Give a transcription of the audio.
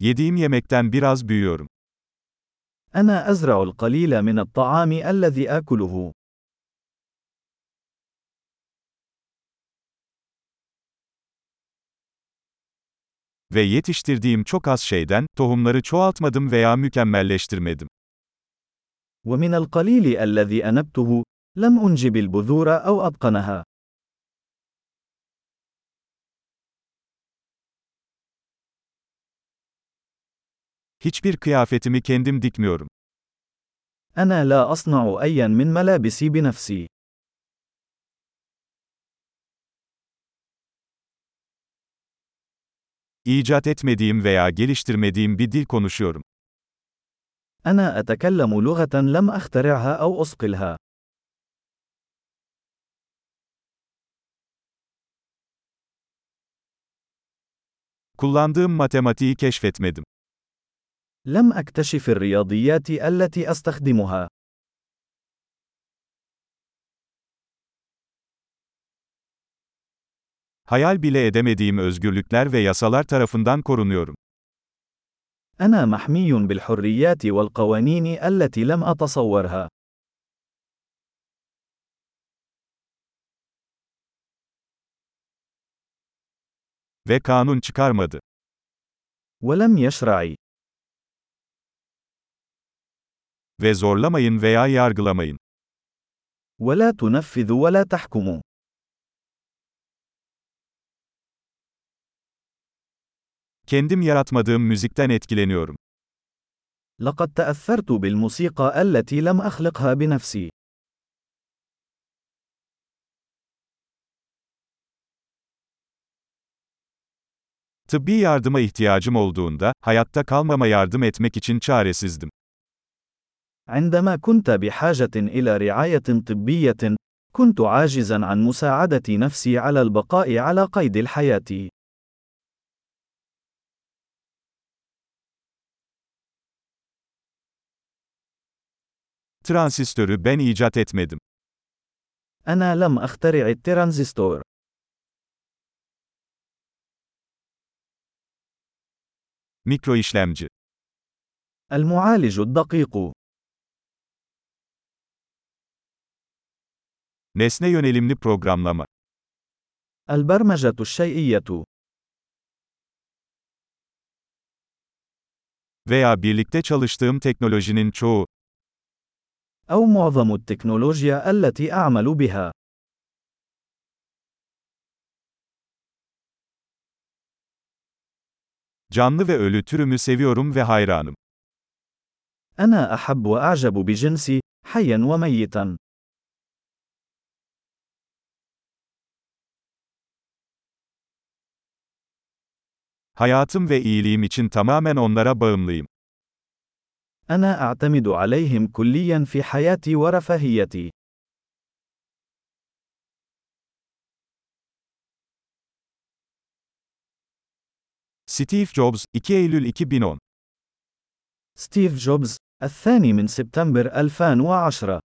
Yediğim yemekten biraz büyüyorum. أنا أزرع القليل من الطعام الذي آكله. Ve yetiştirdiğim çok az şeyden, tohumları çoğaltmadım veya mükemmelleştirmedim. ومن القليل الذي أنبته، لم أنجب البذور أو أتقنها. Hiçbir kıyafetimi kendim dikmiyorum. أنا لا أصنع أيا من ملابسي بنفسي. İcat etmediğim veya geliştirmediğim bir dil konuşuyorum. أنا أتكلم لغة لم أخترعها أو أصقلها. Kullandığım matematiği keşfetmedim. لم أكتشف الرياضيات التي أستخدمها. Hayal bile edemediğim özgürlükler ve yasalar tarafından korunuyorum. أنا محمي بالحريات والقوانين التي لم أتصورها. Ve kanun çıkarmadı. ولم يشرع. Ve zorlamayın veya yargılamayın. ولا تنفذ ولا تحكم. Kendim yaratmadığım müzikten etkileniyorum. لقد تأثرت بالموسيقى التي لم أخلقها بنفسي. Tıbbi yardıma ihtiyacım olduğunda, hayatta kalmama yardım etmek için çaresizdim. عندما كنت بحاجة إلى رعاية طبية، كنت عاجزا عن مساعدة نفسي على البقاء على قيد الحياة. Transistörü ben icat etmedim. أنا لم أخترع الترانزستور. Mikro işlemci. المعالج الدقيق. Nesne yönelimli programlama. البرمجة الشيئية. Veya birlikte çalıştığım teknolojinin çoğu. أو معظم التكنولوجيا التي أعمل بها. Canlı ve ölü türümü seviyorum ve hayranım. أنا أحب وأعجب بجنسي، حيا وميتا. Hayatım ve iyiliğim için tamamen onlara bağımlıyım. أنا أعتمد عليهم كليا في حياتي ورفاهيتي. Steve Jobs, 2 Eylül 2010 ستيف جوبز، الثاني من سبتمبر 2010